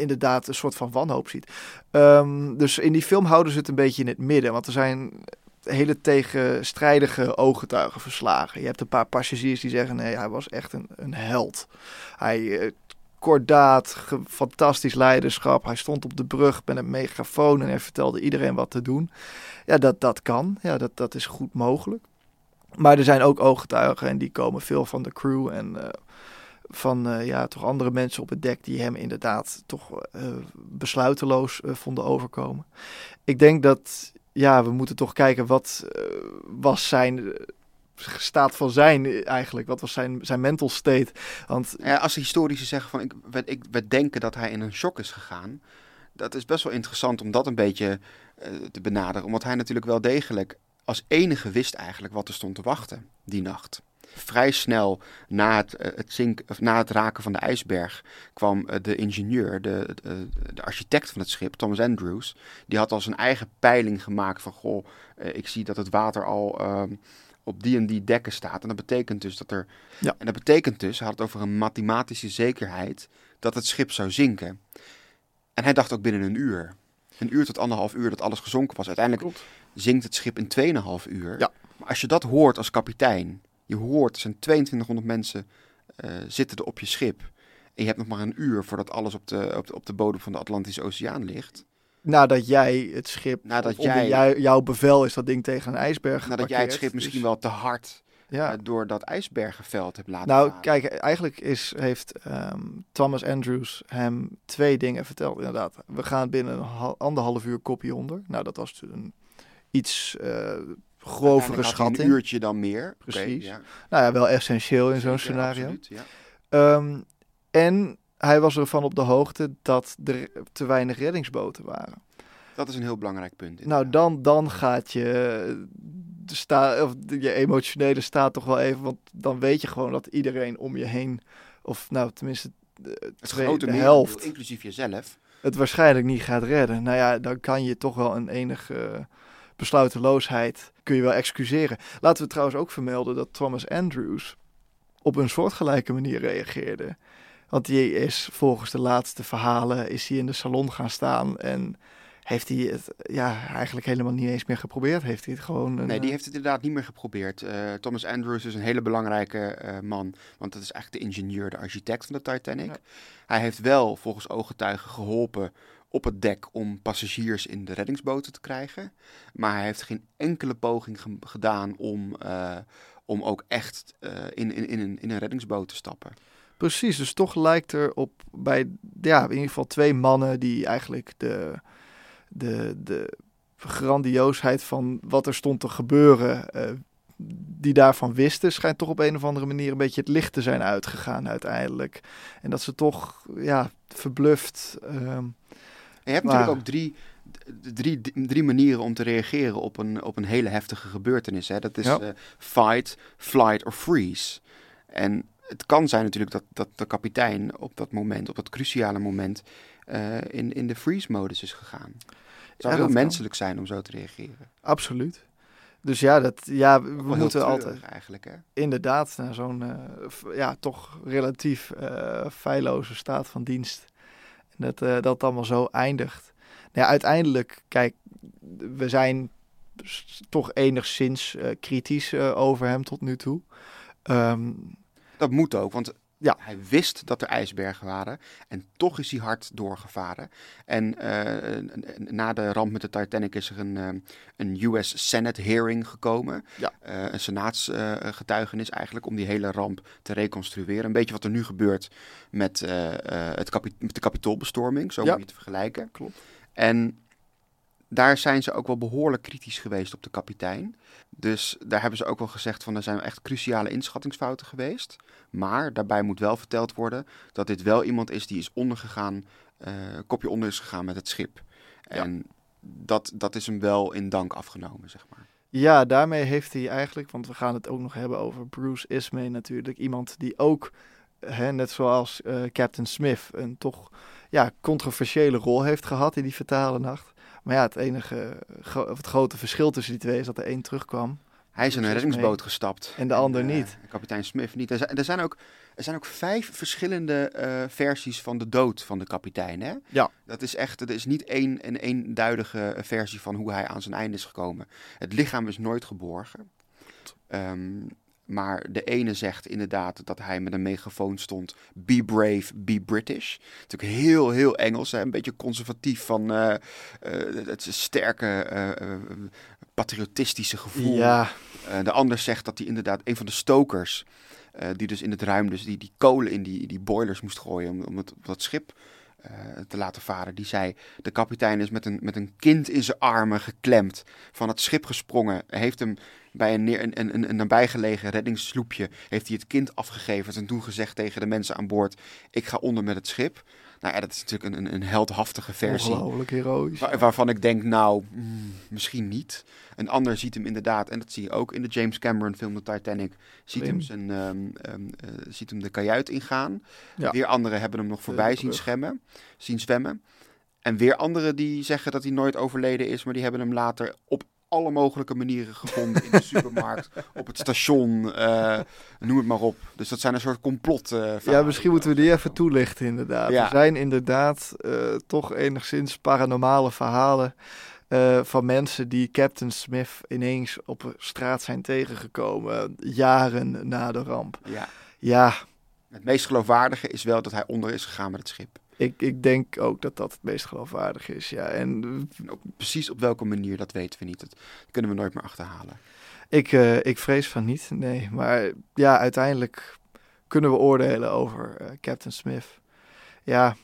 inderdaad een soort van wanhoop ziet. Um, dus in die film houden ze het een beetje in het midden. Want er zijn hele tegenstrijdige ooggetuigen verslagen. Je hebt een paar passagiers die zeggen: nee, hij was echt een, een held. Hij kordaat, fantastisch leiderschap. Hij stond op de brug met een megafoon en hij vertelde iedereen wat te doen. Ja, dat, dat kan. Ja, dat, dat is goed mogelijk. Maar er zijn ook ooggetuigen en die komen veel van de crew en uh, van uh, ja, toch andere mensen op het dek die hem inderdaad toch uh, besluiteloos vonden overkomen. Ik denk dat ja, we moeten toch kijken wat was zijn staat van zijn eigenlijk? Wat was zijn, zijn mental state? Want ja, als de historici zeggen van ik, ik, we denken dat hij in een shock is gegaan. Dat is best wel interessant om dat een beetje te benaderen. Omdat hij natuurlijk wel degelijk als enige wist eigenlijk wat er stond te wachten die nacht. Vrij snel na het, het, zink, of na het raken van de ijsberg kwam de ingenieur, de, de, de, architect van het schip, Thomas Andrews. Die had al zijn eigen peiling gemaakt van, goh, ik zie dat het water al uh, op die en die dekken staat. En dat betekent dus dat er. Ja. En dat betekent dus, hij had het over een mathematische zekerheid, dat het schip zou zinken. En hij dacht ook binnen een uur. Een uur tot anderhalf uur dat alles gezonken was. Uiteindelijk Klopt. zinkt het schip in 2,5 uur. Ja. Maar als je dat hoort als kapitein, je hoort, er zijn 2200 mensen uh, zitten er op je schip. En je hebt nog maar een uur voordat alles op de, op de, op de bodem van de Atlantische Oceaan ligt nadat jij het schip, nadat jij, jou, jouw bevel is dat ding tegen een ijsberg Nadat jij het schip misschien dus- wel te hard ja. Uh, door dat ijsbergenveld hebt laten Nou, kijk, eigenlijk is, heeft um, Thomas Andrews hem twee dingen verteld, inderdaad. We gaan binnen een anderhalf uur kopje onder. Nou, dat was dus een iets uh, grovere schatting. een uurtje dan meer. Precies. Okay, ja. Nou ja, wel essentieel in zo'n scenario. Absoluut, ja. Um, en hij was ervan op de hoogte dat er te weinig reddingsboten waren. Dat is een heel belangrijk punt. Nou, dan, dan gaat je, sta, of je emotionele staat toch wel even. Want dan weet je gewoon dat iedereen om je heen, of nou tenminste de, het twee, grote de helft, inclusief jezelf, het waarschijnlijk niet gaat redden. Nou ja, dan kan je toch wel een enige besluiteloosheid kun je wel excuseren. Laten we trouwens ook vermelden dat Thomas Andrews op een soortgelijke manier reageerde. Want die is volgens de laatste verhalen is hij in de salon gaan staan en heeft hij het ja, eigenlijk helemaal niet eens meer geprobeerd. Heeft hij het gewoon. Een, nee, die heeft het inderdaad niet meer geprobeerd. Uh, Thomas Andrews is een hele belangrijke uh, man, want dat is eigenlijk de ingenieur, de architect van de Titanic. Hij heeft wel volgens ooggetuigen geholpen op het dek om passagiers in de reddingsboten te krijgen. Maar hij heeft geen enkele poging gedaan om, uh, om ook echt in, in, in, een, in een reddingsboot te stappen. Precies, dus toch lijkt er op bij ja, in ieder geval twee mannen die eigenlijk de, de, de grandioosheid van wat er stond te gebeuren, uh, die daarvan wisten, schijnt toch op een of andere manier een beetje het licht te zijn uitgegaan uiteindelijk. En dat ze toch ja, verbluft. Uh, je hebt natuurlijk ook drie, drie, drie manieren om te reageren op een, op een hele heftige gebeurtenis. Hè? Dat is ja. uh, fight, flight of freeze. En het kan zijn natuurlijk dat, dat de kapitein op dat moment, op dat cruciale moment, uh, in, in de freeze-modus is gegaan. Het zou ja, heel menselijk kan. zijn om zo te reageren. Absoluut. Dus ja, dat, ja we moeten altijd. Eigenlijk, hè? Inderdaad, naar zo'n uh, ja, toch relatief feilloze staat van dienst. Dat, uh, dat allemaal zo eindigt. Nou ja, uiteindelijk, kijk, we zijn toch enigszins kritisch over hem tot nu toe. Um, dat moet ook, want ja. hij wist dat er ijsbergen waren en toch is hij hard doorgevaren. En uh, na de ramp met de Titanic is er een, uh, een US Senate hearing gekomen. Ja. Uh, een senaatsgetuigenis eigenlijk om die hele ramp te reconstrueren. Een beetje wat er nu gebeurt met, het met de kapitoolbestorming, zo ja. moet je het vergelijken. Klopt. En daar zijn ze ook wel behoorlijk kritisch geweest op de kapitein. Dus daar hebben ze ook wel gezegd van er zijn echt cruciale inschattingsfouten geweest. Maar daarbij moet wel verteld worden dat dit wel iemand is die is ondergegaan, uh, kopje onder is gegaan met het schip. En dat, dat is hem wel in dank afgenomen, zeg maar. Ja, daarmee heeft hij eigenlijk, want we gaan het ook nog hebben over Bruce Ismay natuurlijk. Iemand die ook, hè, net zoals uh, Captain Smith, een toch ja, controversiële rol heeft gehad in die fatale nacht. Maar ja, het enige, gro- of het grote verschil tussen die twee is dat er één terugkwam. Hij is in een reddingsboot gestapt. En de ander eh, niet. kapitein Smith niet. Er zijn, er zijn, ook, er zijn ook vijf verschillende eh, versies van de dood van de kapitein. Hè? Ja. Dat is echt, er is niet één en eenduidige versie van hoe hij aan zijn einde is gekomen. Het lichaam is nooit geborgen. Ehm, maar de ene zegt inderdaad dat hij met een megafoon stond: Be brave, be British. Natuurlijk heel, heel Engels, hè? een beetje conservatief van eh, eh, het sterke, eh, patriotistische gevoel. Ja, de ander zegt dat hij inderdaad een van de stokers, die dus in het ruim dus die, die kolen in die, die boilers moest gooien om, om het, om dat schip te laten varen, die zei, de kapitein is met een, met een kind in zijn armen geklemd, van het schip gesprongen, heeft hem bij een, neer, een, een, een nabijgelegen reddingssloepje, heeft hij het kind afgegeven en toen gezegd tegen de mensen aan boord, ik ga onder met het schip. Nou ja, dat is natuurlijk een, een, een heldhaftige versie. ongelooflijk heroïs. Waar- waarvan ik denk, nou, mm, misschien niet. Een ander ziet hem inderdaad, en dat zie je ook in de James Cameron film The Titanic, ziet, hem, zijn, ehm, eh, ziet hem de kajuit ingaan. Ja. Weer anderen hebben hem nog voorbij de zien, zwemmen, zien zwemmen. En weer anderen die zeggen dat hij nooit overleden is, maar die hebben hem later op alle mogelijke manieren gevonden. In de supermarkt, [LAUGHS] op het station, eh, noem het maar op. Dus dat zijn een soort complot. eh, Ja, misschien moeten we die even toelichten inderdaad. Ja. Er zijn inderdaad eh, toch enigszins paranormale verhalen van mensen die Captain Smith ineens op straat zijn tegengekomen, jaren na de ramp. Ja. Ja, Het meest geloofwaardige is wel dat hij onder is gegaan met het schip. Ik, ik denk ook dat dat het meest geloofwaardig is. Ja, en ook precies op welke manier, dat weten we niet. Dat kunnen we nooit meer achterhalen. ik, eh, ik vrees van niet, nee. Maar ja, uiteindelijk kunnen we oordelen over eh, Captain Smith. Ja,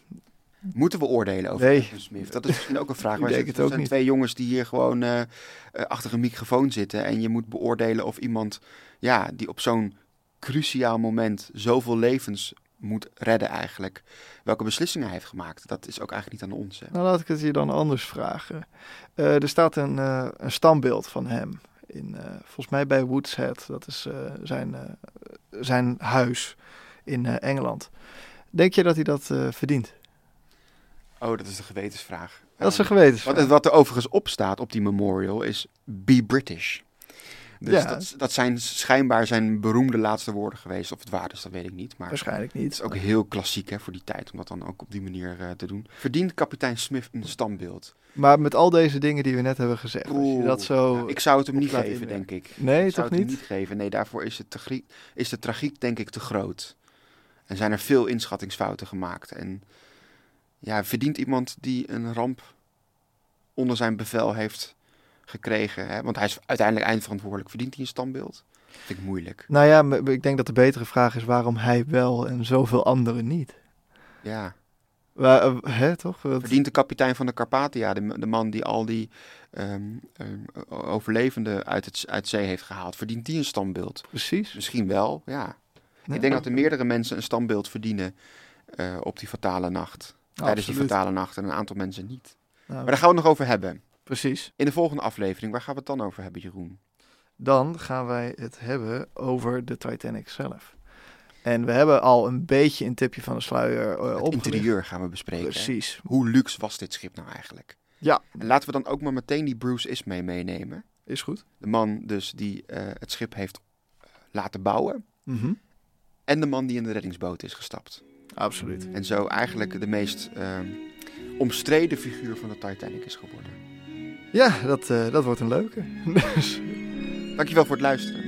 Moeten we oordelen over Nee. Captain Smith? Dat is misschien ook een vraag. Ik Wij denk zitten- het ook zijn niet. twee jongens die hier gewoon eh, eh, achter een microfoon zitten. En je moet beoordelen of iemand ja, die op zo'n cruciaal moment zoveel levens moet redden eigenlijk. Welke beslissingen hij heeft gemaakt. Dat is ook eigenlijk niet aan ons. Hè? Nou, laat ik het je dan anders vragen. Eh, er staat een, eh, een standbeeld van hem. In, eh, volgens mij bij Woods Head. Dat is zijn, zijn huis in Engeland. Denk je dat hij dat verdient? Oh, dat is de gewetensvraag. Dat is een Ehm, gewetensvraag. Wat, wat er overigens op staat op die memorial is Be British. Dus Ja. dat, dat zijn schijnbaar zijn beroemde laatste woorden geweest. Of het waar is, dat weet ik niet. Maar Waarschijnlijk het niet. is ook heel klassiek hè, voor die tijd om dat dan ook op die manier eh, te doen. Verdient kapitein Smith een standbeeld? Maar met al deze dingen die we net hebben gezegd. Als je Oeh, dat zo... nou, ik zou het hem niet geven, denk ik. nee, ik zou toch het hem niet? niet geven. Nee, daarvoor is, het te is de tragiek denk ik te groot. En zijn er veel inschattingsfouten gemaakt. En ja, verdient iemand die een ramp onder zijn bevel heeft gekregen, hè? want hij is uiteindelijk eindverantwoordelijk, verdient hij een standbeeld? Vind ik moeilijk. Nou ja, ik denk dat de betere vraag is waarom hij wel en zoveel anderen niet. Ja. Waar, eh, hè, toch? Verdient de kapitein van de Carpathia, de, de man die al die ehm, ehm, overlevenden uit, het, uit zee heeft gehaald, verdient die een standbeeld? Precies. Misschien wel, ja. Ja, Ik denk dat er meerdere mensen een standbeeld verdienen eh, op die fatale nacht. Tijdens die fatale nacht en een aantal mensen niet. Nou, Maar daar gaan we het nog over hebben. Precies. In de volgende aflevering, waar gaan we het dan over hebben, Jeroen? Dan gaan wij het hebben over de Titanic zelf. En we hebben al een beetje een tipje van de sluier uh, Het opgelicht. interieur gaan we bespreken. hè? Precies. Hoe luxe was dit schip nou eigenlijk? Ja. En laten we dan ook maar meteen die Bruce Ismay meenemen. Is goed. De man dus die eh, het schip heeft eh, laten bouwen. Mhm. En de man die in de reddingsboot is gestapt. Absoluut. En zo eigenlijk de meest ehm, omstreden figuur van de Titanic is geworden. Ja, dat, eh, dat wordt een leuke. [LAUGHS] Dus Dankjewel voor het luisteren.